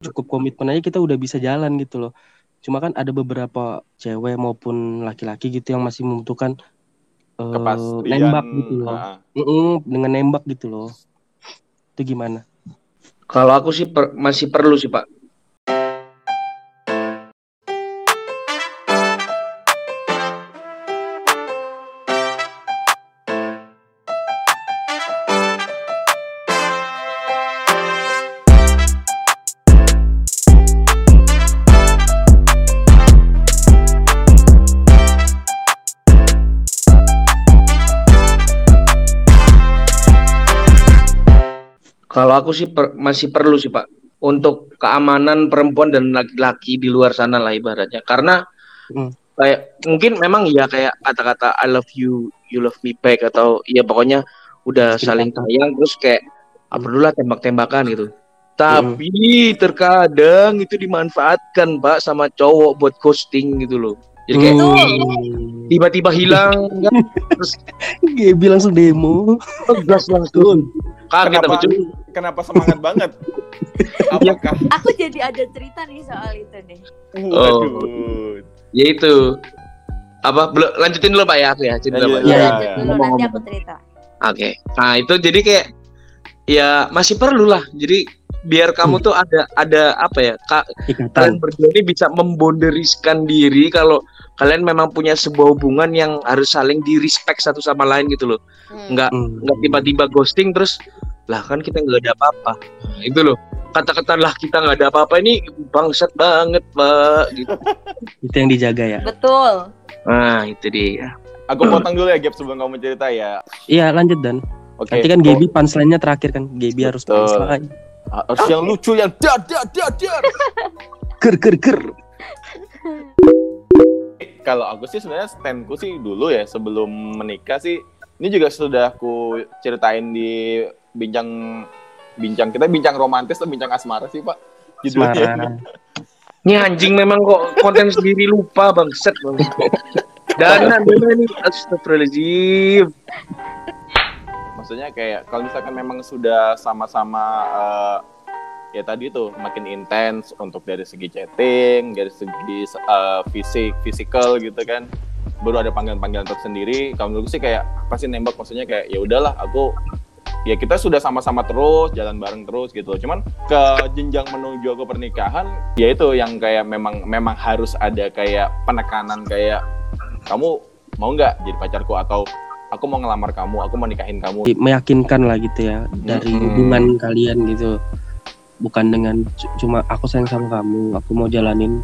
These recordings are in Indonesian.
cukup komitmen aja kita udah bisa jalan gitu loh. Cuma kan ada beberapa cewek maupun laki-laki gitu yang masih membutuhkan uh, Kepastian, nembak gitu loh. Mm-mm, dengan nembak gitu loh. Itu gimana? Kalau aku sih per- masih perlu sih Pak. Aku sih per- masih perlu sih Pak untuk keamanan perempuan dan laki-laki di luar sana lah ibaratnya. Karena Hmm. kayak mungkin memang ya kayak kata-kata I love you, you love me back atau ya pokoknya udah Cinta. saling sayang terus kayak apa dulu lah tembak-tembakan gitu. Hmm. Tapi terkadang itu dimanfaatkan Pak sama cowok buat ghosting gitu loh. Jadi kayak Hmm. tiba-tiba hilang kan, terus Gaby langsung demo gas langsung. Kaget tapi cuy. Kenapa semangat banget? Apakah? Aku jadi ada cerita nih soal itu deh. Oh. Waduh. Ya itu apa belum lanjutin dulu Pak ya aku ya cerita Pak. Iya, Ya, iya. lanjut dulu nanti aku cerita. Oke. Nah, itu jadi kayak ya masih perlu lah. Jadi biar kamu tuh ada ada apa ya? Kak, kalian ikatan berdua ini bisa membonderiskan diri kalau kalian memang punya sebuah hubungan yang harus saling di respect satu sama lain gitu loh. Hmm. Nggak Hmm. nggak tiba-tiba ghosting terus lah kan kita nggak ada apa-apa. Nah, itu loh. Kata-kata lah kita nggak ada apa-apa ini bangsat banget, Pak. Gitu. itu yang dijaga ya Betul. Nah, itu dia. Aku potong dulu ya Gap sebelum kamu cerita ya. iya lanjut dan Oke. nanti kan Gaby punchline-nya terakhir kan Gaby harus punchline harus yang lucu yang dar dar dar dar. ger ger ger Kalau aku sih sebenarnya standku sih dulu ya sebelum menikah sih ini juga sudah aku ceritain di bincang bincang kita bincang romantis atau bincang asmara sih Pak judulnya. Ini anjing memang kok konten sendiri lupa bangset bang. Dana dana ini astagfirullahaladzim. Maksudnya kayak kalau misalkan memang sudah sama-sama eh, ya tadi tuh makin intens untuk dari segi chatting, dari segi eh, fisik, physical gitu kan. Baru ada panggilan-panggilan tersendiri. Kalau menurutku sih kayak apa sih nembak maksudnya kayak ya udahlah aku ya kita sudah sama-sama terus jalan bareng terus gitu. Cuman ke jenjang menuju ke pernikahan ya itu yang kayak memang memang harus ada kayak penekanan kayak kamu mau nggak jadi pacarku atau aku mau ngelamar kamu, aku mau nikahin kamu. meyakinkan lah gitu ya dari Mm-mm. hubungan kalian gitu bukan dengan cuma aku sayang sama kamu aku mau jalanin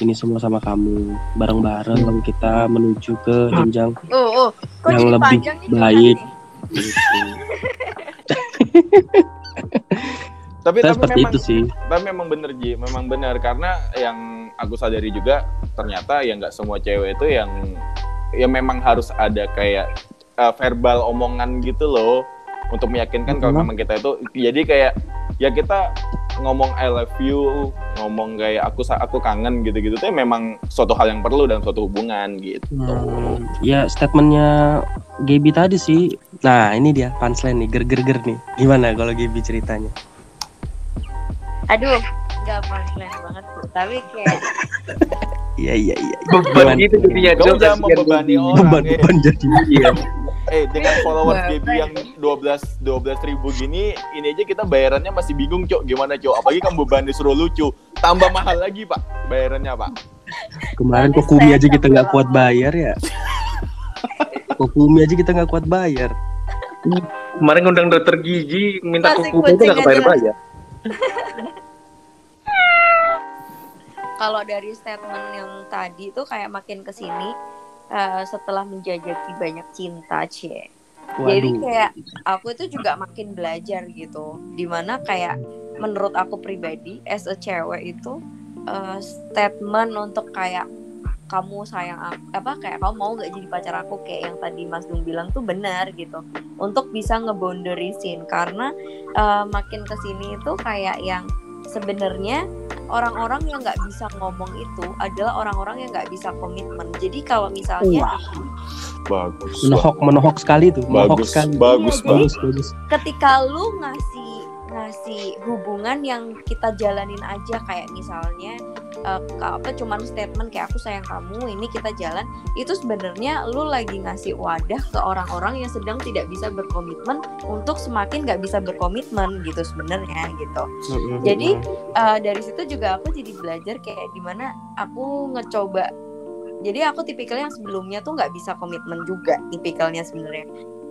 ini semua sama kamu bareng-bareng lalu kita menuju ke jenjang Oh, oh. Kok Yang lebih baik. Tapi Saya tapi seperti memang itu sih. Tapi memang bener Ji, memang benar karena yang aku sadari juga ternyata ya nggak semua cewek itu yang ya memang harus ada kayak uh, verbal omongan gitu loh untuk meyakinkan kalau Mhm. memang kita itu jadi kayak ya kita ngomong I love you, ngomong kayak aku aku kangen gitu-gitu tuh memang suatu hal yang perlu dalam suatu hubungan gitu. Hmm, ya statementnya Gaby tadi sih nah ini dia punchline nih ger ger ger nih gimana kalau Gaby ceritanya Aduh, nggak punchline banget tuh. Tapi kayak iya iya iya Beban gitu jadinya. Kamu jangan membebani orang. beban eh. beban jadi Iya. Eh dengan followers Wah, GB yang 12 12 ribu gini, ini aja kita bayarannya masih bingung cok gimana cok. Apalagi kamu beban disuruh lucu, tambah mahal lagi pak bayarannya pak. kemarin kokumi saya aja kita nggak kuat bayar ya kokumi aja kita nggak kuat bayar Kemarin ngundang dokter gigi minta kuku itu nggak aja. kebayar bayar. kalau dari statement yang tadi tuh kayak makin ke sini eh, setelah menjajaki banyak cinta cie jadi kayak aku itu juga makin belajar gitu. Di mana kayak menurut aku pribadi as a cewek itu eh, statement untuk kayak kamu sayang aku, apa kayak kamu mau gak jadi pacar aku kayak yang tadi Mas Dung bilang tuh benar gitu. Untuk bisa ngebonderisin karena eh, makin ke sini itu kayak yang sebenarnya orang-orang yang nggak bisa ngomong itu adalah orang-orang yang nggak bisa komitmen jadi kalau misalnya Bagus. menohok menohok sekali tuh menohok Bagus, sekali bagus, Iya, bagus. bagus bagus ketika lu ngasih ngasih hubungan yang kita jalanin aja kayak misalnya ka- apa cuman statement kayak aku sayang kamu ini kita jalan. Itu sebenarnya lu lagi ngasih wadah ke orang-orang yang sedang tidak bisa berkomitmen untuk semakin nggak bisa berkomitmen gitu sebenarnya gitu. Jadi, Eh, dari situ juga aku jadi belajar kayak di mana aku ngecoba. Jadi aku tipikalnya yang sebelumnya tuh nggak bisa komitmen juga tipikalnya sebenarnya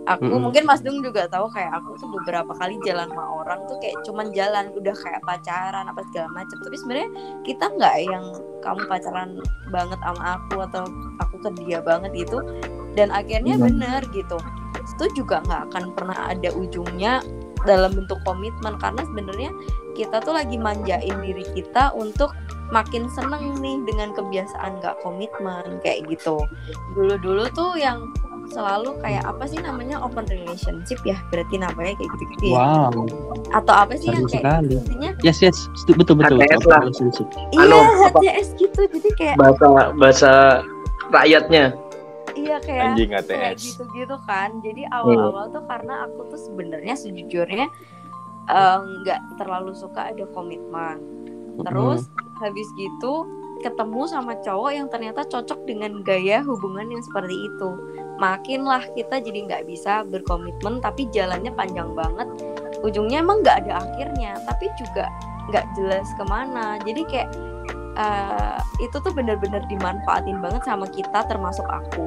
aku Mm-mm. mungkin Mas Dung juga tahu kayak aku tuh beberapa kali jalan sama orang tuh kayak cuman jalan udah kayak pacaran apa segala macam. Tapi sebenarnya kita nggak yang kamu pacaran banget sama aku atau aku ke dia banget gitu. Dan akhirnya Hmm. bener gitu. Itu juga nggak akan pernah ada ujungnya dalam bentuk komitmen. Karena sebenarnya kita tuh lagi manjain diri kita untuk makin seneng nih dengan kebiasaan gak komitmen kayak gitu. Dulu-dulu tuh yang selalu kayak apa sih namanya open relationship ya? Berarti namanya kayak gitu-gitu ya. Wow, atau apa sih yang Seru kayak sekali. intinya yes yes, betul betul. HTS Open lah. iya? HTS gitu. Jadi kayak bahasa bahasa rakyatnya. Iya kayak Anjing kayak ATS. gitu-gitu kan. Jadi awal-awal tuh karena aku tuh sebenarnya sejujurnya eh, nggak terlalu suka ada komitmen. Terus habis gitu ketemu sama cowok yang ternyata cocok dengan gaya hubungan yang seperti itu makinlah kita jadi nggak bisa berkomitmen tapi jalannya panjang banget. Ujungnya emang nggak ada akhirnya tapi juga nggak jelas ke mana. Jadi kayak eh, itu tuh bener-bener dimanfaatin banget sama kita termasuk aku.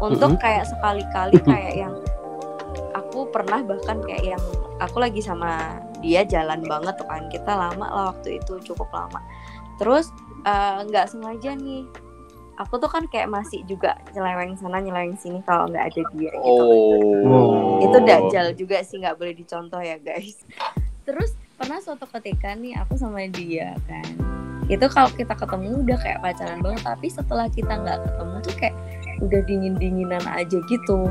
Untuk kayak sekali-kali kayak yang aku pernah bahkan kayak yang aku lagi sama dia jalan banget tuh kan. Kita lama lah waktu itu cukup lama. Terus eh, nggak sengaja nih aku tuh kan kayak masih juga nyeleweng sana nyeleweng sini kalau nggak ada dia gitu. Oh. itu dajal juga sih nggak boleh dicontoh ya guys. Terus pernah suatu ketika nih aku sama dia kan itu kalau kita ketemu udah kayak pacaran banget tapi setelah kita nggak ketemu tuh kayak udah dingin dinginan aja gitu.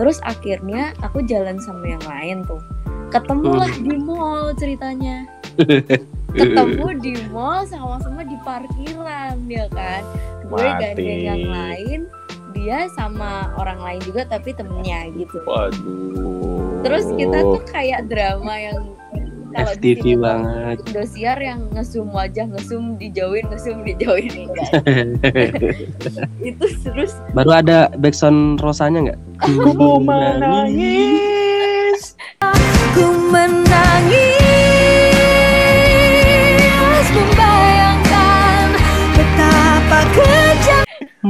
Terus akhirnya aku jalan sama yang lain tuh. Ketemulah di mall ceritanya ketemu di mall sama-sama di parkiran ya kan gue gandeng yang lain dia sama orang lain juga tapi temennya gitu Waduh. terus kita tuh kayak drama yang kalau di sini banget. Indosiar yang ngesum wajah ngesum dijauhin ngesum dijauhin enggak itu terus Baru ada backsound rosanya nggak? Ku menangis.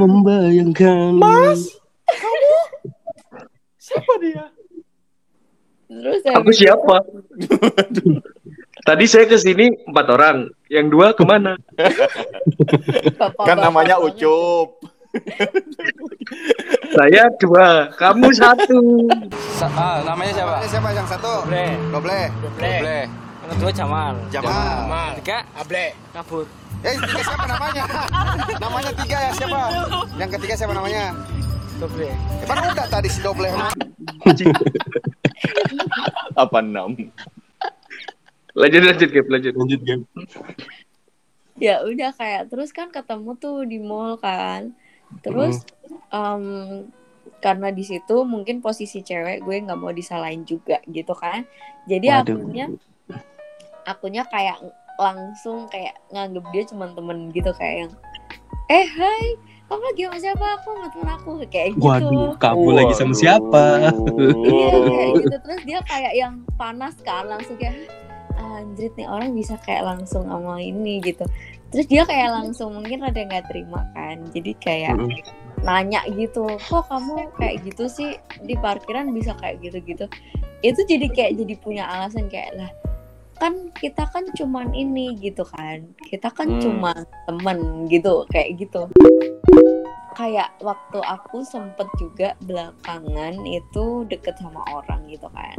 Membayangkan. Siapa dia? terus aku siapa tadi saya ke sini empat orang yang dua ke mana bapak-bapak Kan namanya. Ucup. saya dua kamu satu ah, namanya siapa? Ini siapa yang satu? Doble. Doble. Doble. Yang kedua Jamal. Jamal. Tiga Able. Kabut. Eh, tiga siapa namanya? namanya tiga ya siapa? Yang ketiga siapa namanya? Doble. Eh, Kan udah tadi si Doble. Apa enam? lanjut lanjut Gap, lanjut Lanjut game. ya udah kayak terus kan ketemu tuh di mall kan terus em, karena di situ mungkin posisi cewek gue nggak mau disalahin juga gitu kan jadi Waduh. akunya akunya kayak langsung kayak nganggep dia cuma temen gitu kayak yang eh hai kamu lagi sama siapa? Aku sama temen aku kayak gitu. Waduh, kamu lagi sama siapa? Iya kayak gitu. Terus dia kayak yang panas kan langsung kayak "Ah, anjrit nih orang bisa kayak langsung sama ini gitu. Terus dia kayak langsung mungkin rada nggak terima kan jadi kayak nanya gitu kok kamu kayak gitu sih? Di parkiran bisa kayak gitu-gitu? Itu jadi kayak jadi punya alasan kayak lah kan kita kan cuman ini gitu kan kita kan Hmm. cuma temen gitu kayak gitu kayak waktu aku sempet juga belakangan itu deket sama orang gitu kan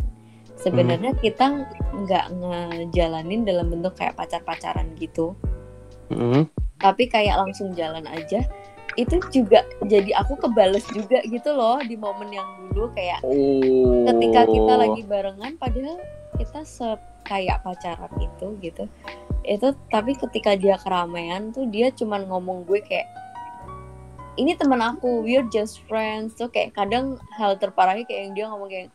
sebenarnya kita nggak ngejalanin dalam bentuk kayak pacar-pacaran gitu Mm. tapi kayak langsung jalan aja itu juga jadi aku kebales juga gitu loh di momen yang dulu kayak Oh. ketika kita lagi barengan padahal kita se kayak pacaran itu gitu itu tapi ketika dia keramaian tuh dia cuman ngomong gue kayak ini teman aku we're just friends tuh kayak kadang hal terparahnya kayak yang dia ngomong kayak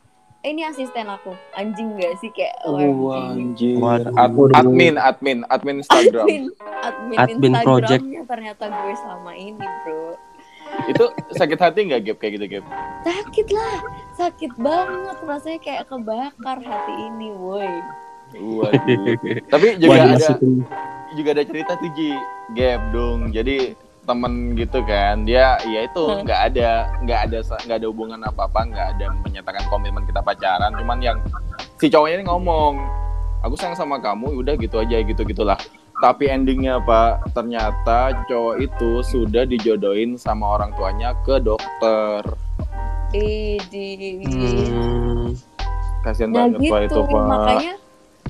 ini asisten aku anjing gak sih kayak Oh. Waduh. Ad- admin, admin, admin Instagram. admin admin, Admin project. Instagramnya ternyata gue selama ini bro Itu sakit hati nggak Gap kayak gitu Gap? sakit lah sakit banget rasanya kayak kebakar hati ini woi Waduh. Tapi juga Waduh, ada juga ada cerita tuh Ji Gap dong. Jadi temen gitu kan dia ya itu Hmm. nggak ada nggak ada nggak ada hubungan apa apa nggak ada menyatakan komitmen kita pacaran cuman yang si cowoknya ini ngomong aku sayang sama kamu udah gitu aja gitu gitulah tapi endingnya pak ternyata cowok itu sudah dijodohin sama orang tuanya ke dokter Idi. Hmm, kasihan Nah banget pak itu gitu, pak makanya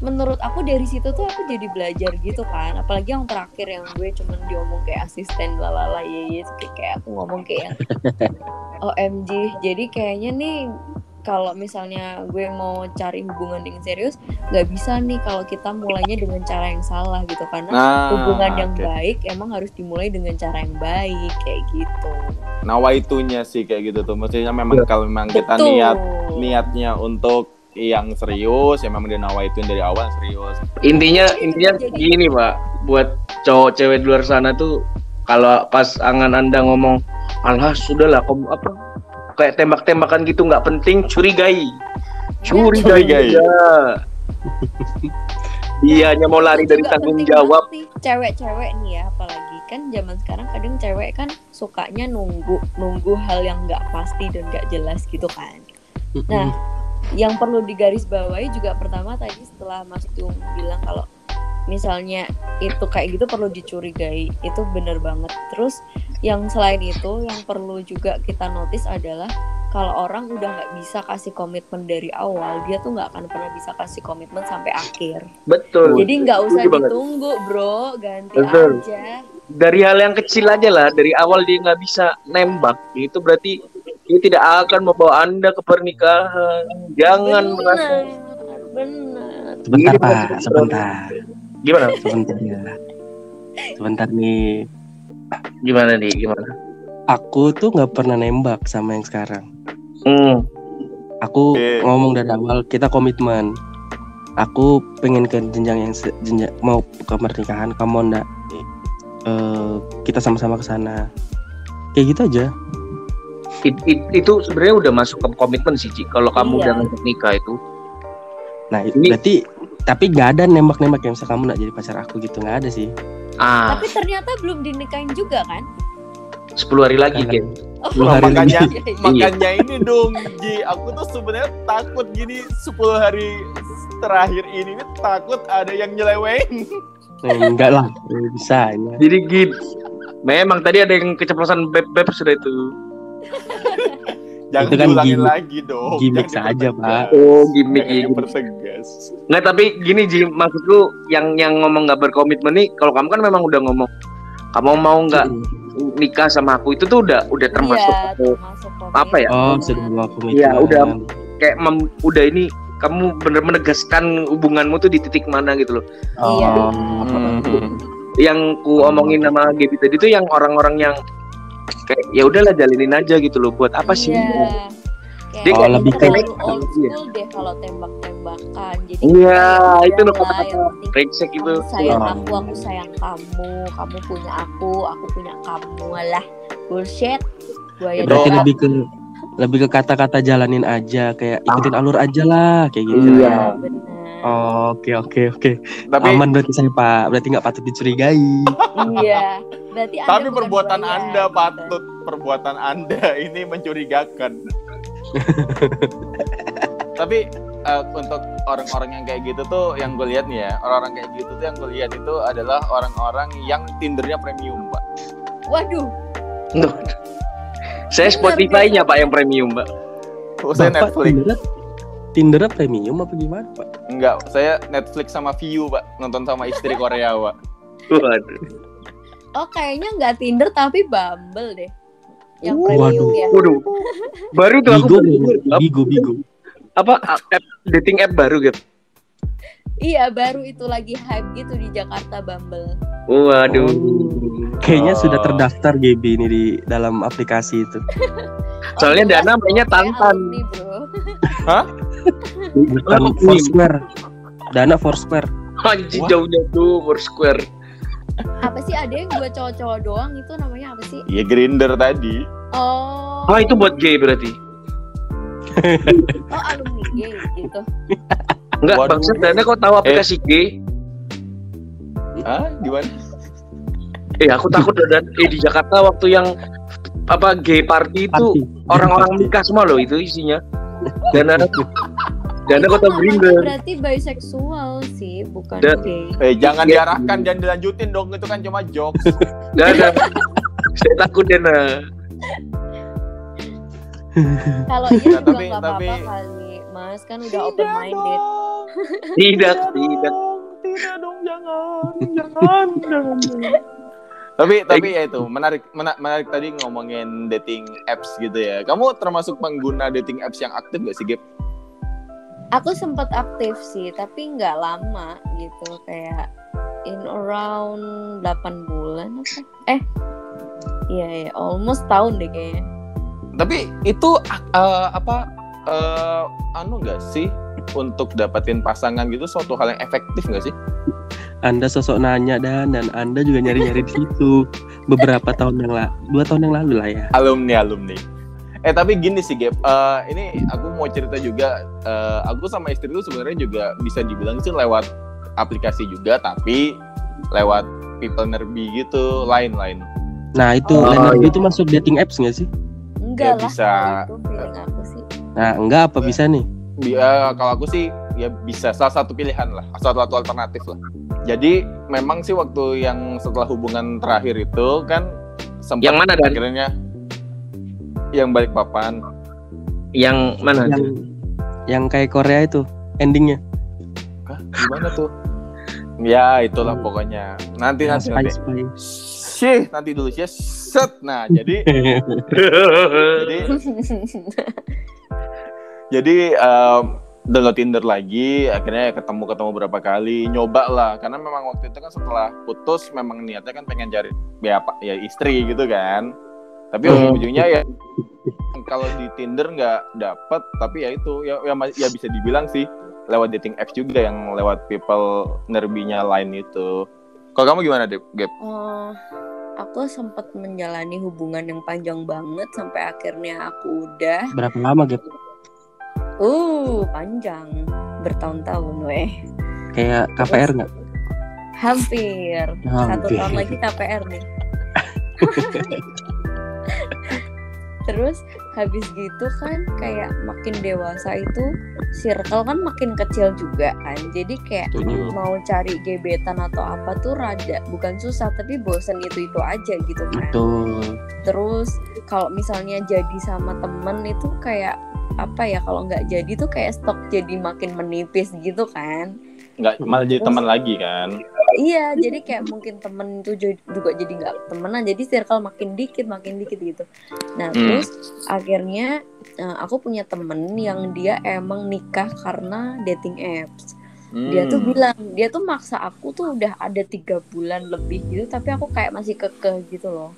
menurut aku dari situ tuh aku jadi belajar gitu kan. Apalagi yang terakhir yang gue cuman diomong kayak asisten lalala ye ye kayak kayak aku ngomong kayak yang OMG jadi kayaknya nih kalau misalnya gue mau cari hubungan yang serius nggak bisa nih kalau kita mulainya dengan cara yang salah gitu. Karena nah hubungan yang baik emang harus dimulai dengan cara yang baik kayak gitu. Nawaitunya sih kayak gitu tuh. Maksudnya memang kalau memang kita Betul. niat niatnya untuk yang serius ya memang dia nawaituin dari awal serius Intinya intinya jadi- gini pak, buat cowok cewek di luar sana tuh kalau pas angan anda ngomong, alah sudahlah kamu apa kayak tembak-tembakan gitu nggak penting, curigai, curigai, Curigai. ya. Dia hanya mau lari dari tanggung jawab. Cewek-cewek nih ya, apalagi kan zaman sekarang kadang cewek kan sukanya nunggu nunggu hal yang nggak pasti dan nggak jelas gitu kan. Nah, yang perlu digarisbawahi juga pertama tadi setelah Mas Tung bilang kalau misalnya itu kayak gitu perlu dicurigai, itu bener banget. Terus yang selain itu yang perlu juga kita notice adalah kalau orang udah nggak bisa kasih komitmen dari awal, dia tuh nggak akan pernah bisa kasih komitmen sampai akhir. Betul. Jadi nggak usah Setuju banget. ditunggu, bro, ganti Betul. aja. Dari hal yang kecil aja lah, dari awal dia nggak bisa nembak, itu berarti dia tidak akan membawa anda ke pernikahan. Jangan merasa bener, bener. Sebentar Ini pak, masih sebentar, gimana? sebentar ya. Sebentar nih, Gimana nih? Gimana? aku tuh nggak pernah nembak sama yang sekarang. Hmm. Aku Oke. ngomong dari awal kita komitmen. Aku pengen ke jenjang yang jenjang mau ke pernikahan, kamu ndak? Eh, kita sama-sama ke sana. Kayak gitu aja. It- it- itu sebenarnya udah masuk ke komitmen sih Ci. Kalau kamu Iya. udah ngajak nikah itu Nah, Ini- berarti tapi nggak ada nembak-nembak yang misal kamu nak jadi pacar aku gitu nggak ada sih. ah Tapi ternyata belum dinikahin juga kan? 10 hari lagi Ken. Oh, Sepuluh hari makanya iya, iya. makanya ini dong Ji aku tuh sebenarnya takut gini 10 hari terakhir ini nih takut ada yang nyeleweng Eh, enggak lah, eh, bisa. ya. Jadi gini. Memang tadi ada yang keceplosan beb-beb sudah itu. jangan Itu kan diulangin gimmick- lagi dong gimmick Jangan saja. Pak. Oh, gimmick ya. Nggak, tapi gini Ji, maksudku yang yang ngomong nggak berkomitmen nih, kalau kamu kan memang udah ngomong kamu mau nggak nikah sama aku itu tuh udah udah termasuk aku termasuk apa ya? Oh, sudah. Iya, udah. kayak mem- udah ini kamu bener menegaskan hubunganmu tuh di titik mana gitu loh. Iya. Oh, Hmm. Yang ku omongin sama Gaby tadi tuh yang orang-orang yang kayak ya udahlah jalinin aja gitu loh. Buat apa sih? Iya. Dia Kayak kayak lebih ke- old Iya. school deh kalau tembak-tembakan. Jadi Iya, kayak, itu loh "Udah lah, kata-kata brengsek gitu. Kamu sayang Oh. aku, aku sayang kamu. Kamu punya aku, aku punya kamu. Alah, bullshit. Buaya berarti darat. lebih ke lebih ke kata-kata jalanin aja kayak ikutin alur aja lah kayak gitu. Iya. Iya, benar. Oh, Oke oke oke. tapi Aman berarti saya Pak. Berarti nggak patut dicurigai. Iya. Berarti Anda tapi perbuatan buaya, anda gitu. patut perbuatan anda ini mencurigakan tapi eh, untuk orang-orang yang kayak gitu tuh yang gue lihat nih ya orang-orang kayak gitu tuh yang gue lihat itu adalah orang-orang yang tindernya premium pak Waduh, Saya Spotify-nya Pak yang premium, Mbak. Oh, saya Bapak Netflix Tinder, Tinder premium apa gimana Pak? enggak saya Netflix sama View pak nonton sama istri Korea pak Waduh. oh kayaknya nggak Tinder tapi Bumble deh. Yang Uh, premium waduh. ya. Waduh. Baru tuh aku Bigo, bigo, bigo. apa app, dating app baru gitu. Iya, baru itu lagi hype gitu di Jakarta Bumble. Waduh. Kayaknya Oh. sudah terdaftar GB ini di dalam aplikasi itu. Soalnya jelas Dana mainnya Tantan. alumni, bro. bukan Foursquare. Dana Foursquare. Anjing Wah. jauhnya tuh Foursquare. Apa sih ada yang buat cowok-cowok doang itu namanya apa sih? Ya grinder tadi. Oh. Ah itu buat gay berarti. Oh alumni gay gitu. Enggak, Waduh. bangsat Dana kau tahu aplikasi gay? Hah? Gimana? Eh aku takut dan eh di Jakarta waktu yang apa gay party itu orang-orang nikah semua loh itu isinya. Dana Dana kota Grinder. berarti bisexual sih, bukan Dan- gay. Eh jangan Ya. diarahkan, jangan dilanjutin dong. Itu kan cuma jokes. Dana. Saya takut Dana. Kalau iya Ya, juga tapi- nggak apa-apa tapi- kali. Mas kan udah open minded. Tidak, tidak. dong, tidak dong, jangan, jangan, jangan, jangan. Tapi tapi ya itu menarik mena- menarik tadi ngomongin dating apps gitu ya. Kamu termasuk pengguna dating apps yang aktif gak sih, Gap? Aku sempat aktif sih, tapi nggak lama gitu kayak in around 8 bulan apa? Eh, iya ya, almost tahun deh kayaknya. Tapi itu eh, apa eh, anu nggak sih untuk dapetin pasangan gitu suatu hal yang efektif nggak sih? Anda sosok nanya dan dan Anda juga nyari-nyari di situ beberapa tahun yang lalu, dua tahun yang lalu lah ya. alumni alumni eh tapi gini sih Gap Eh, ini aku mau cerita juga Eh, aku sama istri itu sebenarnya juga bisa dibilang sih lewat aplikasi juga tapi lewat people nerbi gitu lain-lain Nah itu Oh, Leonardo iya. itu masuk dating apps nggak sih? Enggak Ya, lah, bisa. itu aku sih. Nah enggak apa bisa nih? Eh, kalau aku sih ya bisa salah satu pilihan lah salah satu alternatif lah jadi memang sih waktu yang setelah hubungan terakhir itu kan sempat Yang mana, Dan? akhirnya yang balik papan Yang mana? Yang yang kayak Korea itu endingnya. Hah, gimana tuh ya itulah pokoknya nanti Yang nanti spy nanti spy. Syih, nanti dulu sih set nah jadi jadi jadi em, download Tinder lagi akhirnya ketemu ketemu berapa kali nyoba lah karena memang waktu itu kan setelah putus memang niatnya kan pengen cari ya apa ya istri gitu kan tapi Hmm. ujungnya ya kalau di Tinder nggak dapet tapi ya itu ya, ya ya bisa dibilang sih lewat dating apps juga yang lewat people nerbinya lain itu kalau kamu gimana deh Gap? Oh, aku sempat menjalani hubungan yang panjang banget sampai akhirnya aku udah Berapa lama Gap? Uh panjang bertahun-tahun weh. Kayak KPR nggak? Hampir satu Hampir. tahun lagi KPR nih. Terus habis gitu kan kayak makin dewasa itu circle kan makin kecil juga kan. Jadi kayak Setuju. mau cari gebetan atau apa tuh rada bukan susah tapi bosen itu itu aja gitu kan. Betul. Terus kalau misalnya jadi sama temen itu kayak apa ya kalau nggak jadi tuh kayak stok jadi makin menipis gitu kan. nggak malah jadi teman lagi kan Iya, jadi kayak mungkin temen itu ju- juga jadi nggak temenan, jadi circle makin dikit, makin dikit gitu. Nah, Hmm. terus akhirnya eh, aku punya temen yang dia emang nikah karena dating apps. Dia tuh Hmm. bilang, dia tuh maksa aku tuh udah ada tiga bulan lebih gitu, tapi aku kayak masih kekeh gitu loh.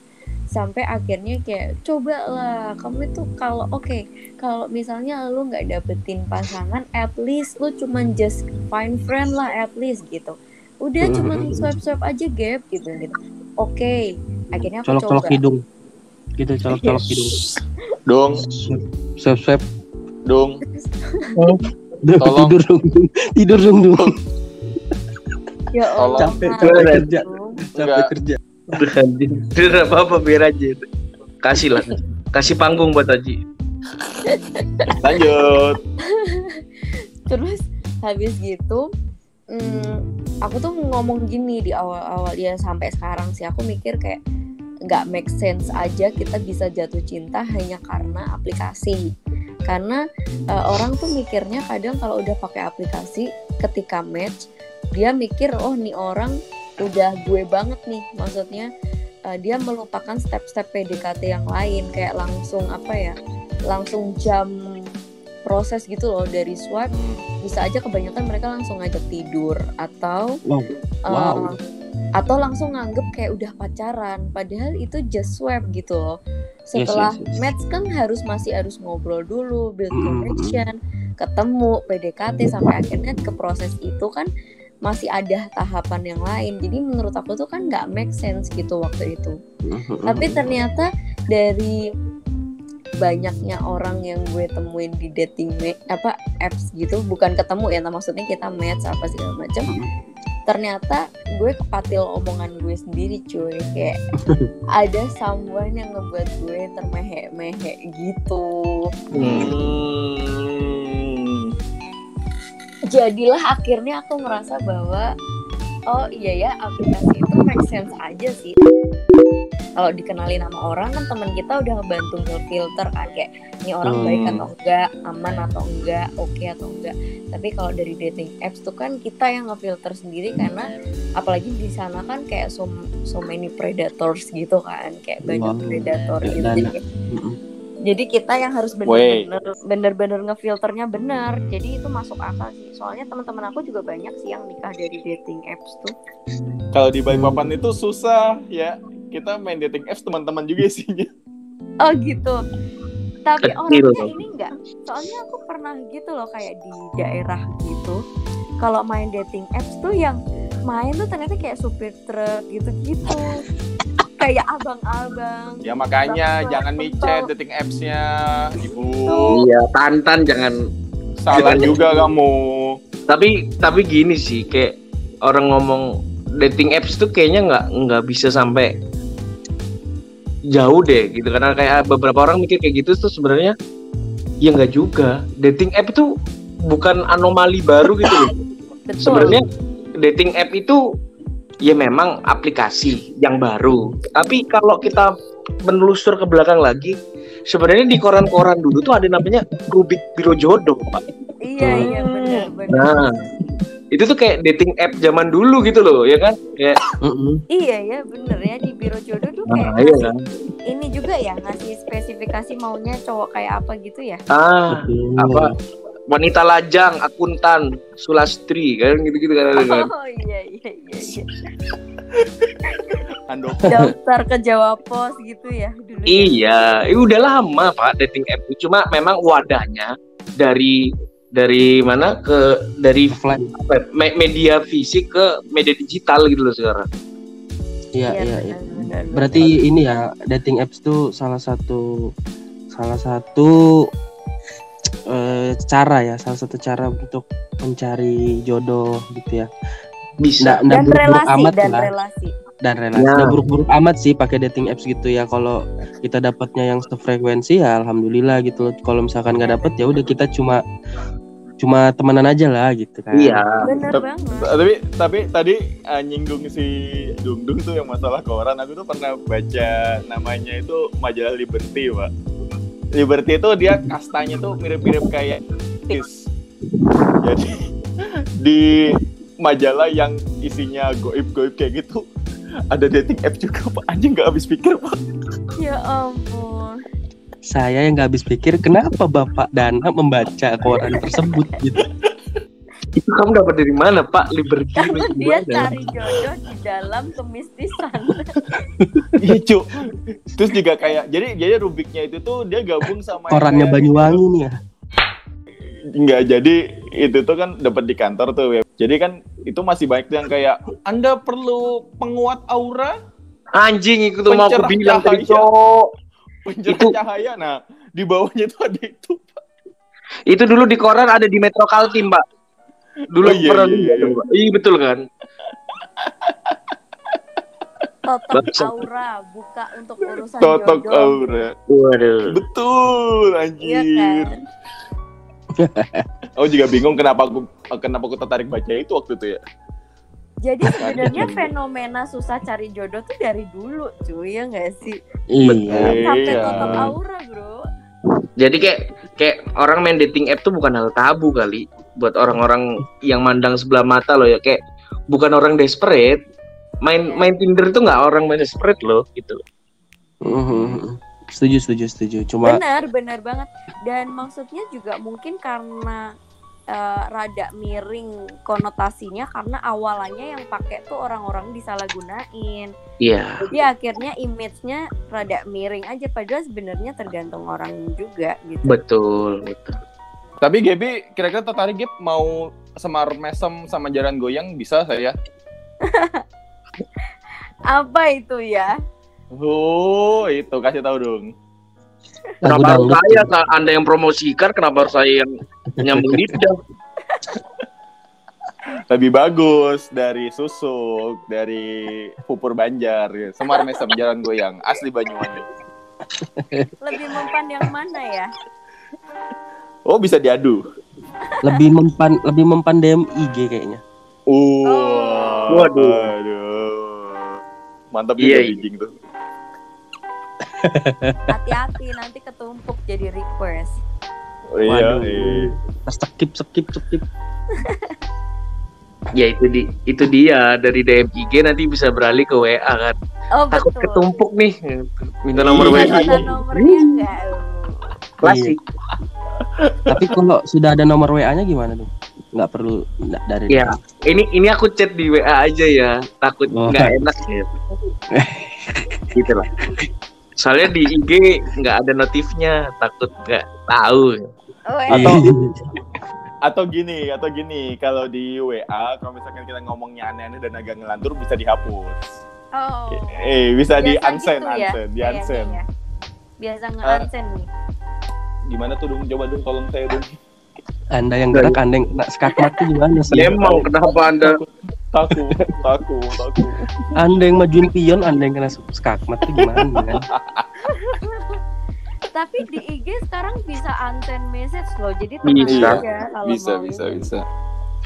Sampai akhirnya kayak coba lah, kamu itu kalau oke, kalau misalnya lu nggak dapetin pasangan, at least lu cuman just find friend lah at least gitu. Udah cuman swipe swipe aja gap gitu gitu. Oke, akhirnya aku Colok-colok coba. hidung. Gitu colok-colok hidung. dong Swab swab. dong Tidur Tolong. dong. Tidur dong dong. Ya Allah, Capek, capek kerja. Capek kerja. Tidak apa-apa biar aja. Kasih lah. Kasih panggung buat Haji. lanjut Terus habis gitu, hmm, aku tuh ngomong gini di awal-awal ya sampai sekarang sih aku mikir kayak nggak make sense aja kita bisa jatuh cinta hanya karena aplikasi. Karena eh, orang tuh mikirnya kadang kalau udah pakai aplikasi ketika match dia mikir oh nih orang udah gue banget nih maksudnya eh, dia melupakan step-step PDKT yang lain kayak langsung apa ya langsung jam proses gitu loh dari swipe bisa aja kebanyakan mereka langsung ngajak tidur atau Wow. eh, Wow. atau langsung nganggep kayak udah pacaran padahal itu just swipe gitu loh Yes, setelah yes, yes. match kan harus masih harus ngobrol dulu build Mm, mm, mm. connection ketemu PDKT sampai akhirnya ke proses itu kan masih ada tahapan yang lain. Jadi menurut aku tuh kan nggak make sense gitu waktu itu. Tapi ternyata dari banyaknya orang yang gue temuin di dating apa apps gitu bukan ketemu ya maksudnya kita match apa segala macam ternyata gue kepatil omongan gue sendiri cuy. Kayak ada someone yang ngebuat gue termehek-mehek gitu. Hmm. Jadilah akhirnya aku merasa bahwa oh iya ya aplikasi itu make sense aja sih. Kalau dikenalin sama orang kan teman kita udah ngebantu ngefilter kan kayak ini orang Hmm. baik atau enggak aman atau enggak oke atau enggak. Tapi kalau dari dating apps tuh kan kita yang ngefilter sendiri karena apalagi di sana kan kayak so, so many predators gitu kan kayak banyak predator Kayak gitu jadi jadi kita yang harus bener-bener bener-bener ngefilternya benar jadi itu masuk akal sih. Soalnya teman-teman aku juga banyak sih yang nikah dari dating apps tuh. Kalau di Balikpapan itu susah ya. Kita main dating apps teman-teman juga isinya. oh gitu. Tapi orangnya ini enggak soalnya aku pernah gitu loh kayak di daerah gitu. Kalau main dating apps tuh yang main tuh ternyata kayak supir truk gitu-gitu kayak abang-abang Ya makanya Betul. jangan micet dating apps-nya, Ibu. Iya, tantan jangan. Salah juga kamu. Tapi tapi gini sih, kayak orang ngomong dating apps tuh kayaknya nggak nggak bisa sampai jauh deh gitu karena kayak beberapa orang mikir kayak gitu tuh sebenarnya ya nggak juga dating app itu bukan anomali baru gitu sebenarnya dating app itu ya memang aplikasi yang baru. Tapi kalau kita menelusur ke belakang lagi sebenarnya di koran-koran dulu tuh ada namanya Rubik Biro Jodoh pak. Iya iya benar benar. Nah itu tuh kayak dating app zaman dulu gitu loh ya kan? Kayak Mm-mm. iya ya bener ya di biro jodoh tuh kayak nah, iya. kan ini juga ya ngasih spesifikasi maunya cowok kayak apa gitu ya? Ah Betul. apa wanita lajang akuntan sulastri kan gitu gitu kan oh iya iya iya, iya. Handoko. daftar ke Jawa Pos gitu ya dulu ya. Iya, eh, udah lama Pak dating app. Cuma memang wadahnya dari dari mana ke dari apa ya, me- media fisik ke media digital gitu loh sekarang. iya iya iya benar. berarti ini ya dating apps tuh salah satu salah satu eh, cara ya salah satu cara untuk mencari jodoh gitu ya. Bisa. nggak buruk-buruk relasi amat dan lah. relasi. Dan relasi. Ya. buruk-buruk amat sih pakai dating apps gitu ya. Kalau kita dapatnya yang sefrekuensi ya alhamdulillah gitu loh. Kalau misalkan nggak dapet ya udah kita cuma cuma temenan aja lah gitu kan. Iya. banget. Tapi tapi tadi uh, nyinggung si Dung Dung tuh yang masalah koran. Aku tuh pernah baca namanya itu majalah Liberty pak Liberty itu dia kastanya tuh mirip-mirip kayak Kiss jadi di majalah yang isinya goib-goib kayak gitu ada dating app juga pak. Anjing nggak habis pikir pak. Ya ampun. Saya yang nggak habis pikir kenapa bapak Dana membaca koran tersebut gitu Itu kamu dapat dari mana Pak Liberty? karena dia cari jodoh di dalam kemistisan iya cu terus juga kayak jadi jadi rubiknya itu tuh dia gabung sama kayak- Banyuwangi nih ya Enggak, jadi itu tuh kan dapat di kantor tuh ya. Jadi kan itu masih banyak yang kayak Anda perlu penguat aura, Anjing itu tuh mau aku bilang tadi cahaya. Pencerah Itu- cahaya. Nah, di bawahnya itu ada itu. Itu dulu di koran ada di Metro Kaltim, Pak. Dulu Oh, iya, pernah iya, iya. Pak. Iya betul kan? totok aura buka untuk urusan Totok jodoh aura. Waduh. Betul, iya anjir. kan Aku juga bingung kenapa aku kenapa aku tertarik baca itu waktu itu ya. jadi sebenarnya fenomena susah cari jodoh tuh dari dulu cuy ya nggak sih iya sampai Iya. totok aura bro Jadi kayak kayak orang main dating app tuh bukan hal tabu kali buat orang-orang yang mandang sebelah mata loh ya kayak bukan orang desperate. Main main Tinder tuh nggak orang main desperate loh gitu. Mhm. setuju setuju setuju cuma benar benar banget dan maksudnya juga mungkin karena eh, rada miring konotasinya karena awalannya yang pakai tuh orang-orang disalahgunain Iya. jadi akhirnya image-nya rada miring aja padahal sebenarnya tergantung orang juga gitu Betul, betul. Tapi Gaby kira-kira tertarik Gap mau semar mesem sama jalan goyang bisa saya? Apa itu ya? Oh, itu kasih tahu dong. Lagu Kenapa harus saya? Ka- Anda yang promosikan, kenapa harus saya yang nyambung lidah? Lebih bagus dari susuk, dari pupur banjar, ya. semar mesem jalan goyang, asli Banyuwangi. Lebih mempan yang mana ya? Oh, bisa diadu. Lebih mempan lebih mempan DM IG kayaknya. Uh, Oh. Waduh. Mantap Iya, juga iya. bijing tuh. Hati-hati nanti ketumpuk jadi request. Oh, iya, Waduh. iya. Skip skip skip. Ya itu di itu dia dari DM IG nanti bisa beralih ke WA kan. Oh Takut betul. ketumpuk nih. Minta nomor Iya. WA. Ada nomornya enggak? Klasik. Tapi kalau sudah ada nomor WA-nya gimana tuh? Nggak perlu nggak dari Ya, ini ini aku chat di WA aja ya. Takut Oh. nggak enak ya. gitu lah. Soalnya di IG nggak ada notifnya, takut nggak tahu. Oh, Iya. Atau atau gini, atau gini, kalau di WA kalau misalkan kita ngomongnya aneh-aneh dan agak ngelantur bisa dihapus. oh. Eh, bisa di unsend, gitu ya, unsend, di kayaknya unsend. ya. Biasa nge-unsend nih. Gimana tuh dong? Coba dong tolong saya dong. Anda yang gerak, Anda yang kena skakmat tuh gimana sih? Emang kenapa anda? Takut, takut, takut. Anda yang majuin pion, Anda yang kena skakmat tuh gimana? kan? Tapi di IG sekarang bisa unsend message loh. Jadi Bisa. tenang aja kalau Bisa, mau bisa, ini. bisa.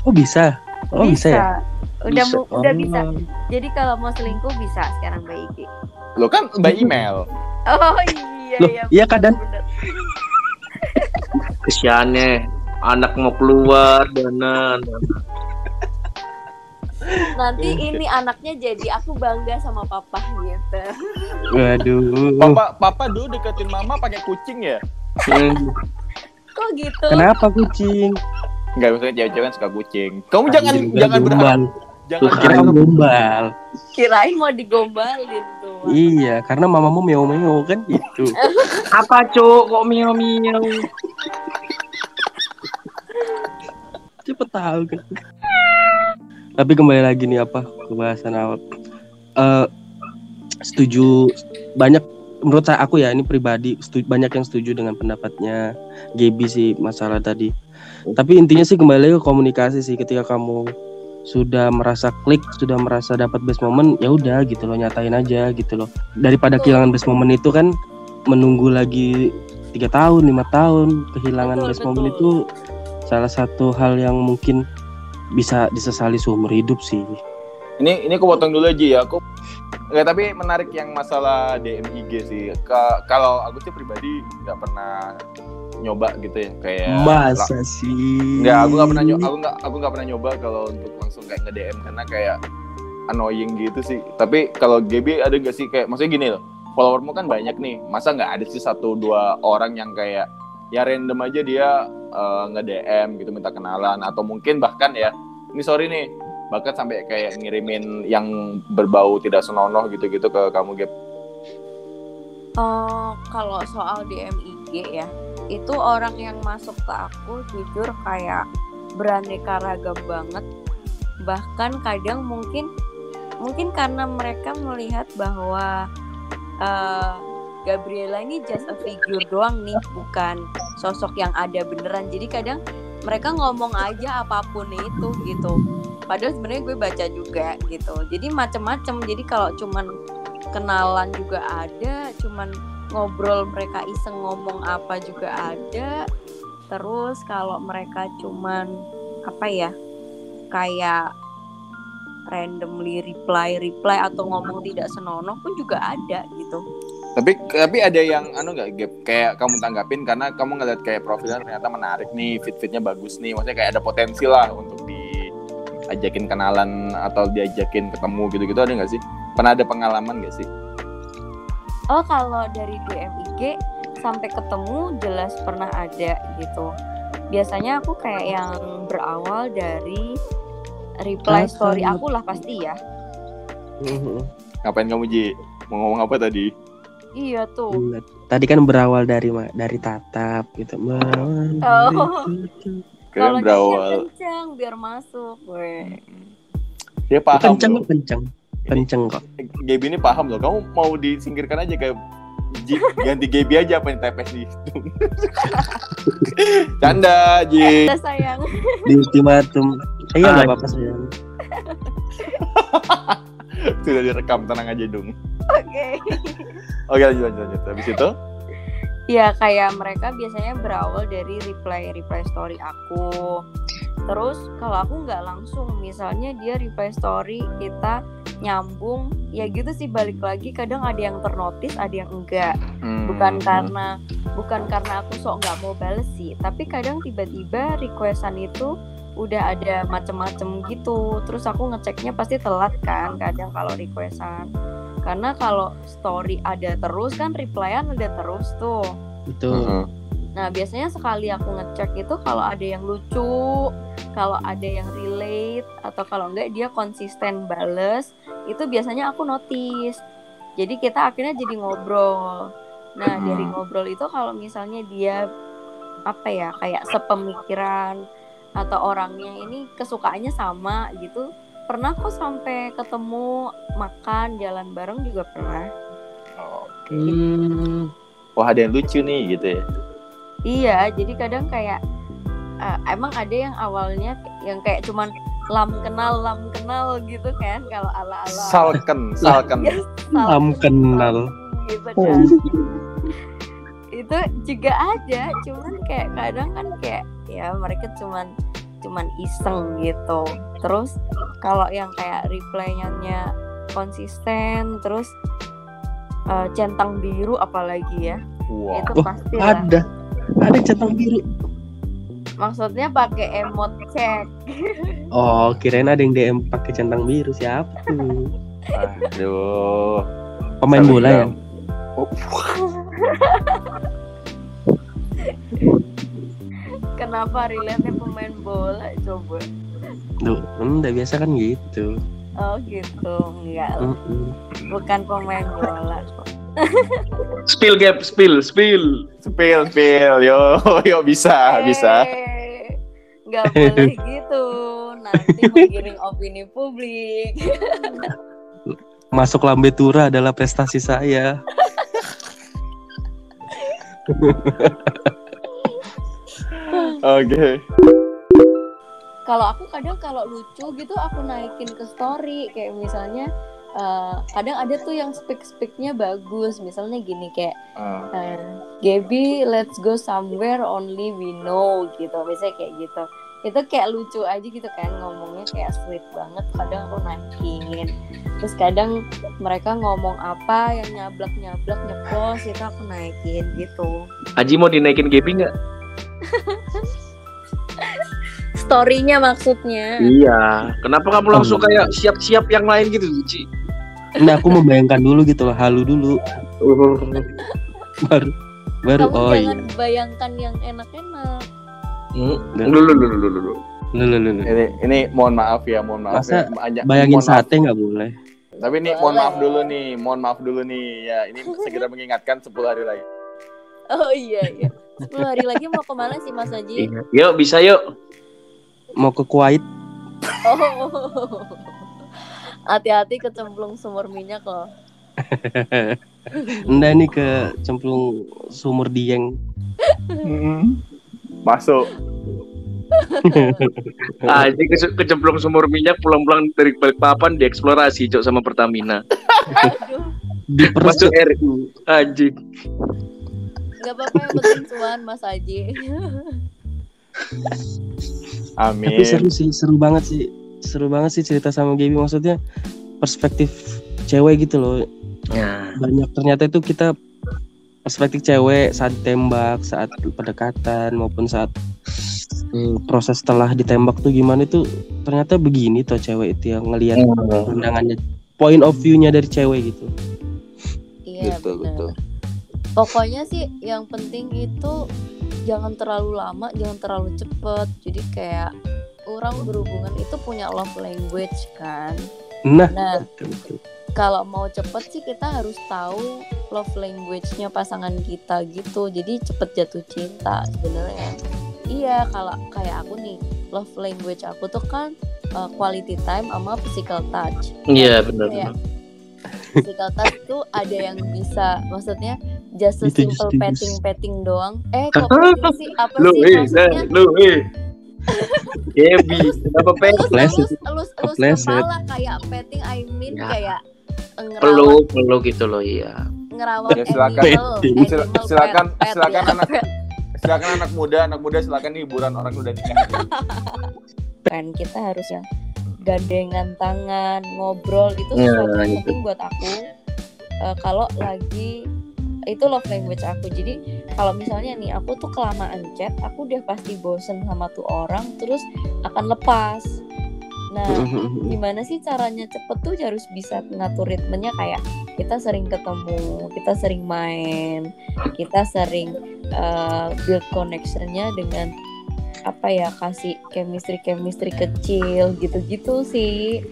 Oh bisa. Oh bisa, ya. Udah Bisa. mu- udah Oh. bisa. Jadi kalau mau selingkuh bisa sekarang by IG. Lo kan by email. Oh iya Loh, iya. iya, bener. Kesiannya anak mau keluar dana. Nanti ini anaknya jadi aku bangga sama papa gitu. Waduh. Papa, papa dulu deketin mama pakai kucing ya? Hmm, Kok gitu? Kenapa kucing? Enggak, maksudnya cewek-cewek kan suka kucing. Kamu jangan jangan gombal. berharap jangan Kira gombal. Kirain mau digombalin. Iya, karena mamamu meo-meo kan gitu. Apa cok kok miau? Cepet tahu kan. Tapi kembali lagi nih apa kebahasan awal. Eh setuju banyak menurut saya aku ya ini pribadi setuju, banyak yang setuju dengan pendapatnya Gaby sih masalah tadi. Tapi intinya sih kembali lagi ke komunikasi sih ketika kamu sudah merasa klik, sudah merasa dapat best moment, ya udah gitu loh nyatain aja gitu loh. Daripada kehilangan best moment itu kan menunggu lagi tiga tahun, lima tahun kehilangan Betul, best betul. moment itu salah satu hal yang mungkin bisa disesali seumur hidup sih. Ini ini aku potong dulu aja ya. Aku Nggak, tapi menarik yang masalah DM IG sih. Ka- kalau aku sih pribadi nggak pernah nyoba gitu ya kayak Masa sih? Nggak, aku nggak pernah nyoba. Aku nggak aku nggak pernah nyoba kalau untuk langsung kayak nge DM karena kayak annoying gitu sih. Tapi kalau GB ada nggak sih kayak maksudnya gini loh. Followermu kan banyak nih. Masa nggak ada sih satu dua orang yang kayak ya random aja dia eh, nge DM gitu minta kenalan atau mungkin bahkan ya ini sorry nih bahkan sampai kayak ngirimin yang berbau tidak senonoh gitu-gitu ke kamu Gap. Oh, kalau soal DM IG ya, itu orang yang masuk ke aku jujur kayak beraneka ragam banget. Bahkan kadang mungkin mungkin karena mereka melihat bahwa eh, Gabriela ini just a figure doang nih, bukan sosok yang ada beneran. Jadi kadang mereka ngomong aja apa pun itu gitu. Padahal sebenarnya gue baca juga gitu. Jadi macem-macem. Jadi kalau cuman kenalan juga ada, cuman ngobrol mereka iseng ngomong apa juga ada. Terus kalau mereka cuman apa ya? Kayak randomly reply reply atau ngomong tidak senonoh pun juga ada gitu. Tapi tapi ada yang anu nggak Gap kayak kamu tanggapin karena kamu ngeliat kayak profilnya ternyata menarik nih, fit-fitnya bagus nih. Maksudnya kayak ada potensi lah untuk diajakin kenalan atau diajakin ketemu gitu-gitu ada nggak sih? Pernah ada pengalaman nggak sih? Oh kalau dari DM IG sampai ketemu jelas pernah ada gitu. Biasanya aku kayak yang berawal dari reply story aku lah pasti ya. Ngapain kamu Ji? Mau ngomong apa tadi? Iya tuh. Tadi kan berawal dari dari tatap gitu. Oh. Kalau berawal. kencang biar masuk, gue. Dia paham Kenceng loh. Kenceng. Kok. Gaby ini paham loh. Kamu mau disingkirkan aja kayak Ji, ganti Gaby aja apa yang tepes di situ. Canda, Ji. Udah sayang. Di ultimatum. Iya Ah. nggak apa-apa sayang. Sudah direkam, tenang aja dong. Oke. Oke, lanjut, lanjut, lanjut. Habis itu, Ya kayak mereka biasanya berawal dari reply reply story aku. Terus kalau aku nggak langsung, misalnya dia reply story kita nyambung, ya gitu sih balik lagi. Kadang ada yang ternotis, ada yang enggak. hmm, Bukan karena bukan karena aku sok nggak mau bales sih, tapi kadang tiba-tiba requestan itu udah ada macem-macem gitu. Terus aku ngeceknya pasti telat kan, kadang kalau requestan. Karena kalau story ada terus kan replyan ada terus tuh. Itu. hmm. Nah, biasanya sekali aku ngecek itu kalau ada yang lucu, kalau ada yang relate, atau kalau enggak dia konsisten bales, itu biasanya aku notice. Jadi kita akhirnya jadi ngobrol. Nah, Hmm. dari ngobrol itu kalau misalnya dia apa ya, kayak sepemikiran atau orangnya ini kesukaannya sama gitu, pernah kok sampai ketemu makan jalan bareng juga pernah. Oke. Hmm. Wah, ada yang lucu nih gitu ya. Iya, jadi kadang kayak eh, emang ada yang awalnya yang kayak cuman lam kenal lam kenal gitu kan kalau ala-ala Salken, salken. Ya, salam Lam kenal. gitu kan. Itu juga ada, cuman kayak kadang kan kayak ya mereka cuman cuman iseng gitu. Terus kalau yang kayak reply-nya konsisten terus eh, centang biru apalagi ya. Wah. Itu Oh, pasti lah. Ada. Ada centang biru. Maksudnya pakai emot cek. Oh, kirain ada yang DM pakai centang biru siapa tuh? Aduh. Pemain bola ya? Oh, Kenapa relate pemain bola coba? Duh, hmm, udah biasa kan gitu. Oh gitu, enggak. Bukan pemain bola. Spill gap, spill, spill. Spill, spill. Yo, yo bisa, bisa. Eh, Nggak boleh gitu. Nanti menggiring opini publik. Masuk Lambe Tura adalah prestasi saya. Oke. Kalau aku kadang kalau lucu gitu aku naikin ke story kayak misalnya eh, kadang ada tuh yang speak speaknya bagus misalnya gini kayak. Eh, Gaby, let's go somewhere only we know gitu, biasanya kayak gitu. Itu kayak lucu aja gitu kan ngomongnya kayak sweet banget. Kadang aku naikin. Terus kadang mereka ngomong apa yang nyablak nyablak nyeplos itu aku naikin gitu. Aji mau dinaikin Gaby nggak? Storynya maksudnya. Iya. Kenapa kamu langsung kayak siap-siap yang lain gitu, Ci? Nah, aku membayangkan dulu gitu loh, halu dulu. Baru baru Kamu oh jangan iya. bayangkan yang enak-enak. Lu lu lu lu lu lu. Lu, lu, lu, lu. Ini ini mohon maaf ya, mohon maaf Masa ya. Bayangin mohon maaf. sate nggak boleh. Tapi ini mohon maaf dulu nih, mohon maaf dulu nih. Ya, ini segera mengingatkan 10 hari lagi. Oh iya iya. 10 hari lagi mau ke mana sih Mas Haji? Iya. Yuk bisa yuk. Mau ke Kuwait Oh. Hati-hati kecemplung sumur minyak loh. Enggak nih ke cemplung sumur Dieng. Masuk. Aji ke kecemplung sumur minyak pulang-pulang dari Balikpapan dieksplorasi cok sama Pertamina. Aduh, Di Masuk RU. Anjing. nggak apa-apa yang penting cuan Mas Haji. Amin. Tapi seru sih, seru banget sih. Seru banget sih cerita sama Gaby maksudnya perspektif cewek gitu loh. Ya. Banyak ternyata itu kita perspektif cewek saat tembak, saat pendekatan maupun saat eh, proses setelah ditembak tuh gimana itu ternyata begini tuh cewek itu yang ngelihat pandangannya point of view-nya dari cewek gitu. Iya Betul, benar. betul. Pokoknya sih yang penting itu jangan terlalu lama, jangan terlalu cepet. Jadi kayak orang berhubungan itu punya love language kan. Nah, Nah betul, betul. kalau mau cepet sih kita harus tahu love language-nya pasangan kita gitu jadi cepet jatuh cinta sebenarnya iya kalau kayak aku nih love language aku tuh kan uh, quality time sama physical touch Iya benar. Kayak physical touch tuh ada yang bisa maksudnya just a simple petting petting doang eh kok petting sih apa Lu sih eh, maksudnya lu eh. Gaby, kenapa pengen elus Kepleset. elus elus elus kepala kayak petting I mean Ya. kayak ngerawat peluk peluk gitu loh iya. ngerawat Ya, silakan. animal, animal silakan pet, silakan ya, anak pet. silakan anak muda anak muda silakan hiburan orang udah nikah kan kita harus yang gandengan tangan ngobrol itu Ya, sesuatu yang gitu. penting buat aku Eh, kalau lagi itu love language aku jadi kalau misalnya nih aku tuh kelamaan chat aku udah pasti bosen sama tuh orang terus akan lepas. Nah gimana sih caranya cepet tuh harus bisa ngatur ritmenya? Kayak kita sering ketemu kita sering main kita sering uh, build connectionnya dengan apa ya kasih chemistry chemistry kecil gitu-gitu sih.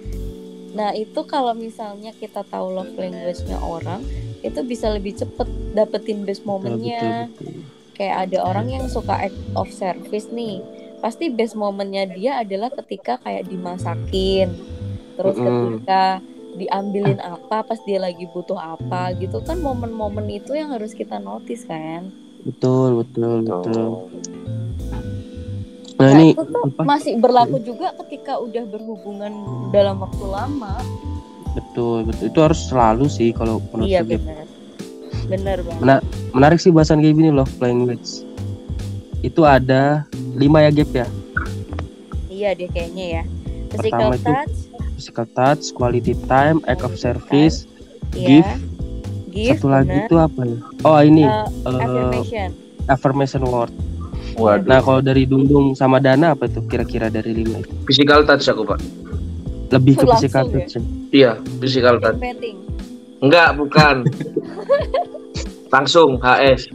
Nah itu kalau misalnya kita tahu love language-nya orang itu bisa lebih cepet dapetin best momennya. kayak ada orang yang suka act of service nih. Pasti best momennya dia adalah ketika kayak dimasakin terus ketika diambilin apa pas dia lagi butuh apa gitu. Kan momen-momen itu yang harus kita notice kan? Betul betul. betul. Nah Nah, ini itu tuh apa? masih berlaku juga ketika udah berhubungan dalam waktu lama betul betul. Itu harus selalu sih kalau menurut iya gue. benar. Benar banget. Mena- menarik sih bahasan kayak gini loh language itu ada lima ya gap ya? Iya deh kayaknya ya. Pertama physical itu touch. physical touch quality time act of service iya. Give. give satu lagi itu apa ya? Oh ini Uh, eh, affirmation. affirmation word. Waduh. Nah kalau dari Dundung sama Dana apa tuh kira-kira dari lima itu? Physical touch aku pak. lebih ke Langsung physical ya? touch. ya? Iya, physical touch. petting Enggak, bukan. Langsung HS.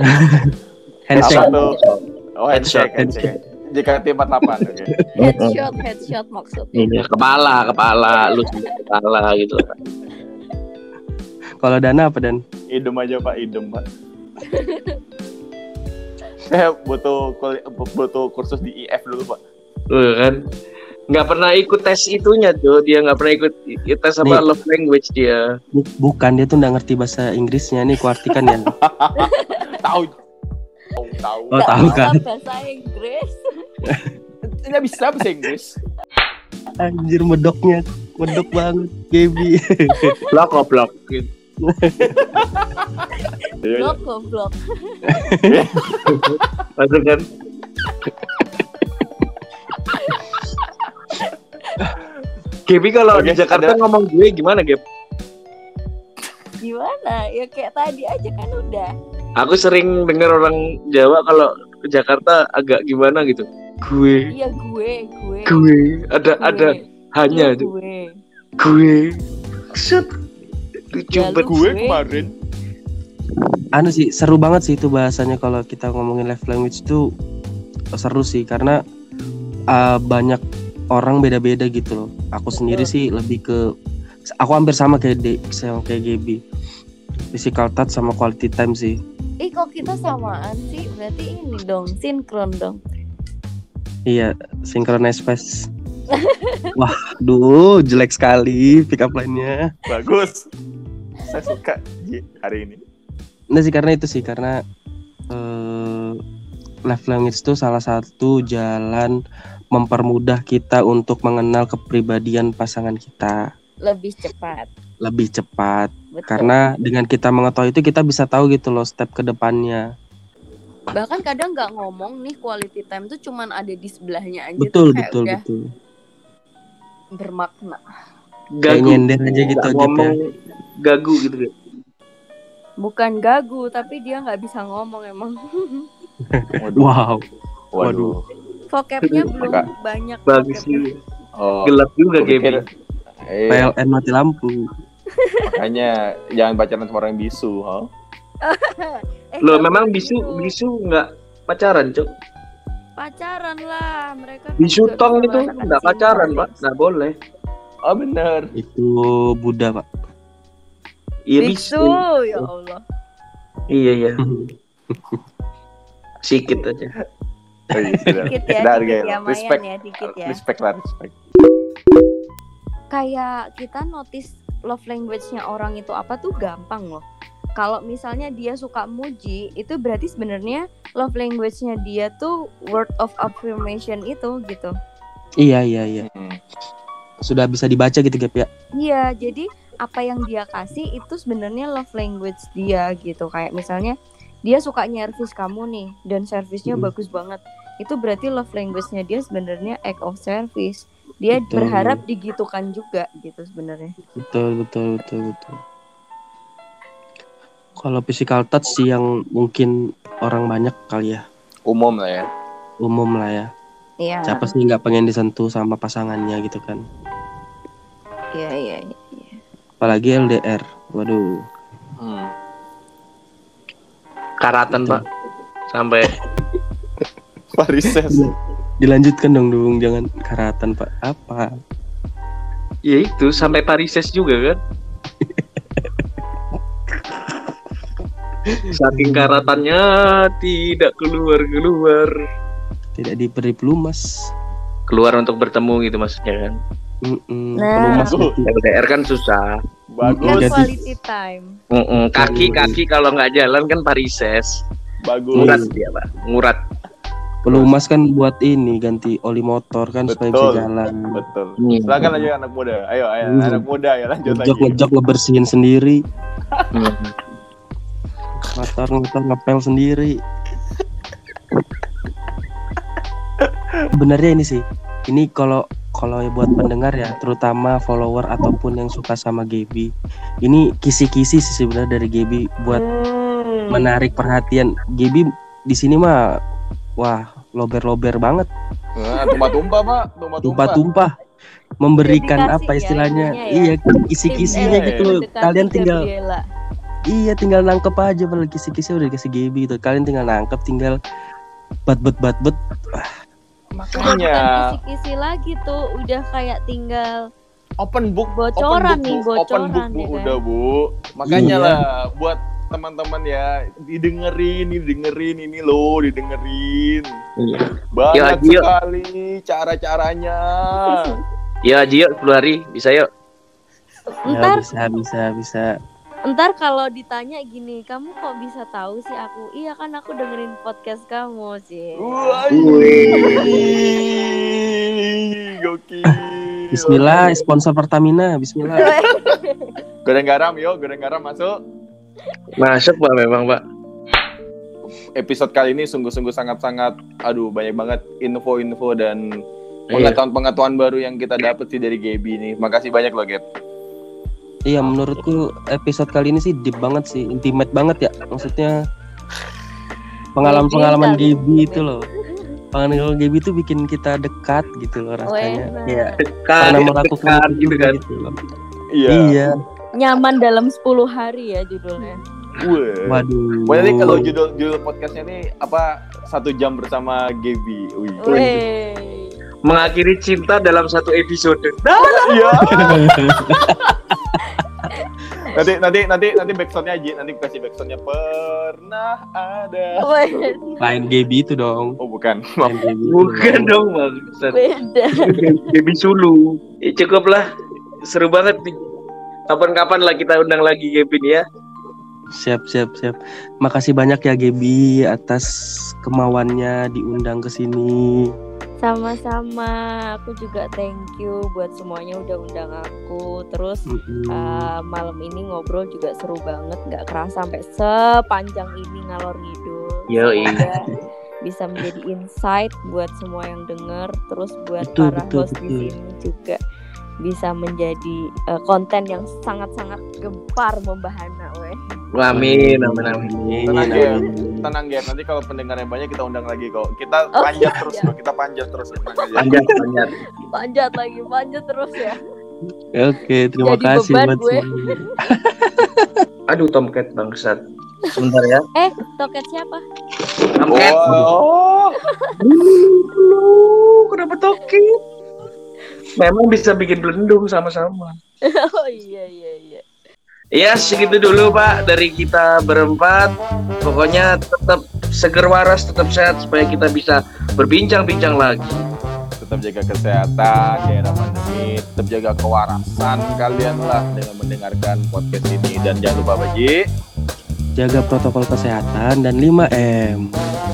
handshake tuh? oh Headshot. handshake handshake jika tim 48 oke headshot headshot maksudnya Iya, kepala, kepala, lu kepala gitu. kalau Dana apa dan idem aja pak idem pak saya butuh butuh kursus di IF dulu pak Tuh kan. Nggak pernah ikut tes itunya tuh, dia nggak pernah ikut tes apa Nih. love language dia. Bu- bukan dia tuh nggak ngerti bahasa Inggrisnya. Nih kuartikan ya. Tahu. Tahu tahu. Oh, tahu bisa kan? bahasa Inggris. Nggak bisa bahasa Inggris. Anjir medoknya. Medok banget Gaby. Blok goblok. Blok goblok. Masuk kan. Gaby kalau di Jakarta ada- ngomong gue gimana, Gap? gimana ya kayak tadi aja kan udah Aku sering dengar orang Jawa kalau ke Jakarta agak gimana gitu. Gue, iya gue gue gue, ada gue, ada hanya lu gue gue. Set. Lucu Ya, gue Gue. kemarin anu sih seru banget sih itu bahasanya kalau kita ngomongin love language itu seru sih karena uh, banyak orang beda-beda gitu loh. Aku sendiri sih lebih ke aku hampir sama kayak De, sama kayak Gaby. Physical touch sama quality time sih. ih kok kita samaan sih berarti ini dong sinkron dong Iya, synchronize pace. Wah, duh, jelek sekali pick up line-nya. bagus saya suka hari ini Nah sih karena itu sih karena eh love language itu salah satu jalan mempermudah kita untuk mengenal kepribadian pasangan kita. Lebih cepat. Lebih cepat. Betul. Karena dengan kita mengetahui itu kita bisa tahu gitu loh step ke depannya. Bahkan kadang nggak ngomong nih quality time tuh cuman ada di sebelahnya aja betul tuh kayak betul udah betul. bermakna. Kayak nyender aja gitu Nggak aja ngomong gagu gitu. Bukan gagu tapi dia nggak bisa ngomong emang. Waduh. Wow. Waduh vocabnya belum Maka- banyak Bagus sih. oh Gelap juga Gaby. eh, PLN mati lampu makanya jangan pacaran sama orang bisu ha Eh, Loh, nggak memang bisu bisu nggak pacaran, Cuk. pacaran lah mereka kan Bisu tong itu nggak pacaran. Pak. Nggak boleh. oh bener itu Buddha pak Iya Biksu, bisa. ya Allah. Iya iya. Sikit aja. Oh, iya, sudah. Dikit ya, dikit Gel. ya, respect ya, dikit ya. respect lah respect Kayak kita notice love language-nya orang itu apa tuh gampang loh. Kalau misalnya dia suka muji, itu berarti sebenarnya love language-nya dia tuh word of affirmation itu gitu. Iya iya iya. Hmm. Sudah bisa dibaca gitu Gap ya. Iya, jadi apa yang dia kasih itu sebenarnya love language dia gitu. Kayak misalnya dia suka nyervis kamu nih dan servisnya Mm. bagus banget. Itu berarti love language-nya dia sebenarnya act of service. Dia Betul. berharap digitukan juga gitu sebenarnya. Betul betul betul betul. Kalau physical touch sih yang mungkin orang banyak kali ya, umum lah ya umum lah ya. Iya. Siapa sih nggak pengen disentuh sama pasangannya gitu kan? Iya, iya, iya. Apalagi LDR. Waduh. hmm. Karatan Betul. pak. Sampai Parises Dilanjutkan dong dong, jangan karatan pak. Apa? ya itu sampai parises juga kan. Saking karatannya tidak keluar keluar Tidak diberi pelumas. keluar untuk bertemu gitu maksudnya kan. Mm-mm, Nah. pelumas Bagus. gitu. LDR kan susah. bagus Jadi- quality time. Mm-mm, Kaki kaki kalau nggak jalan kan parises. bagus Ngurat dia pak. Ngurat. Pelumas kan buat ini ganti oli motor kan supaya bisa Betul. jalan. betul Hmm. silakan aja anak muda ayo ayo Hmm. anak muda ya lanjut Ngejok lagi ngejok ngebersihin sendiri, Hmm. motor motor ngepel sendiri. Sebenarnya ini sih, ini kalau kalau buat pendengar ya, terutama follower ataupun yang suka sama Gaby, ini kisi-kisi sih sebenarnya dari Gaby buat Hmm. menarik perhatian. Gaby di sini mah, wah lober-lober banget, tumpah-tumpah pak tumpah-tumpah tumpah-tumpah, memberikan Dedikasi apa ya istilahnya, ya. iya kisi-kisinya Tim gitu. Mendekati Kalian tinggal Gabriela. Iya tinggal nangkep aja padahal kisi-kisi udah dikasih Gaby gitu. Kalian tinggal nangkep tinggal bat bet bat bet. Udah makanya kisi-kisi lagi tuh, udah kayak tinggal open book Bocoran open nih, book, Bu. open book bocoran bu ya kan? udah bu makanya Iya. lah buat teman-teman ya didengerin didengerin ini loh didengerin Iya. banyak Ya, sekali cara-caranya Ya Gio 10 hari bisa yuk. Ya, Ntar bisa bisa bisa. Ntar kalau ditanya gini, kamu kok bisa tahu sih aku? Iya kan aku dengerin podcast kamu sih. Gokil Bismillah sponsor Pertamina. Bismillah. goreng garam yuk goreng garam masuk Masuk pak memang pak. episode kali ini sungguh-sungguh sangat-sangat aduh banyak banget info-info dan Iya. pengetahuan-pengetahuan baru yang kita dapat sih dari Gaby nih. Makasih banyak loh, Gap. Iya menurutku episode kali ini sih deep banget sih, intimate banget ya. Maksudnya pengalaman-pengalaman Gaby Gaby itu loh. Pengalaman Gaby itu bikin kita dekat gitu loh rasanya. Iya. Kan, Pernah melakukan kan, itu gitu juga kan. gitu loh. Iya. Iya. Nyaman dalam 10 hari ya judulnya. Waduh. Pokoknya nih kalau judul judul podcastnya nih apa satu jam bersama Gaby. Wih. Mengakhiri cinta dalam satu episode. Iya. nanti nanti nanti nanti backsoundnya aja nanti kasih backsoundnya pernah ada. Lain Gaby itu dong. Oh bukan. Gaby Bukan dong. bang. Beda. Baby Sulu. Ya, cukup lah. Seru banget nih. Kapan-kapan lah kita undang lagi Kevin ya. Siap, siap, siap. Makasih banyak ya Gaby atas kemauannya diundang ke sini. Sama-sama. Aku juga thank you buat semuanya udah undang aku. Terus Mm-mm. uh, malam ini ngobrol juga seru banget. Nggak kerasa sampai sepanjang ini ngalor ngidul. Semoga bisa menjadi insight buat semua yang denger. Terus buat Betul, para betul, host di betul. sini juga bisa menjadi uh, konten yang sangat-sangat gempar membahana weh. Amin, amin, amin. Amin, Tenang, amin. Tenang Gap. Nanti kalau pendengarnya banyak kita undang lagi kok. Kita Oh, panjat terus iya. loh. Kita panjat terus. Tenang aja. Panjat, panjat. Panjat lagi, panjat terus ya. Oke, terima Jadi kasih beban gue. Aduh, Tomcat bangsat. Sebentar ya. Eh, toket siapa? Tomcat. Oh, Lu, kenapa Tomcat? Memang bisa bikin belendung sama-sama. oh iya iya iya. Ya segitu dulu Pak dari kita berempat. Pokoknya tetap seger waras, tetap sehat supaya kita bisa berbincang-bincang lagi. tetap jaga kesehatan di era pandemi, tetap jaga kewarasan kalian lah dengan mendengarkan podcast ini dan jangan lupa Baji. Jaga protokol kesehatan dan 5M.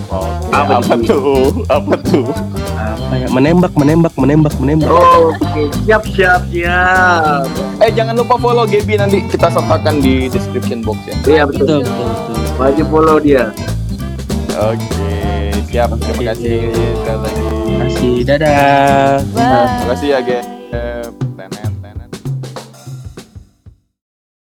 Oke, Apa apa, tuh? Apa tuh? Apa ya? Menembak, menembak, menembak, menembak. Oke, siap siap siap. Eh jangan lupa follow Gaby nanti kita sertakan di description box ya. Iya betul. Betul, betul, betul. Wajib follow dia. Oke, siap. Terima kasih sekali lagi. Terima kasih. Dadah. Bye. Terima kasih ya, Ge.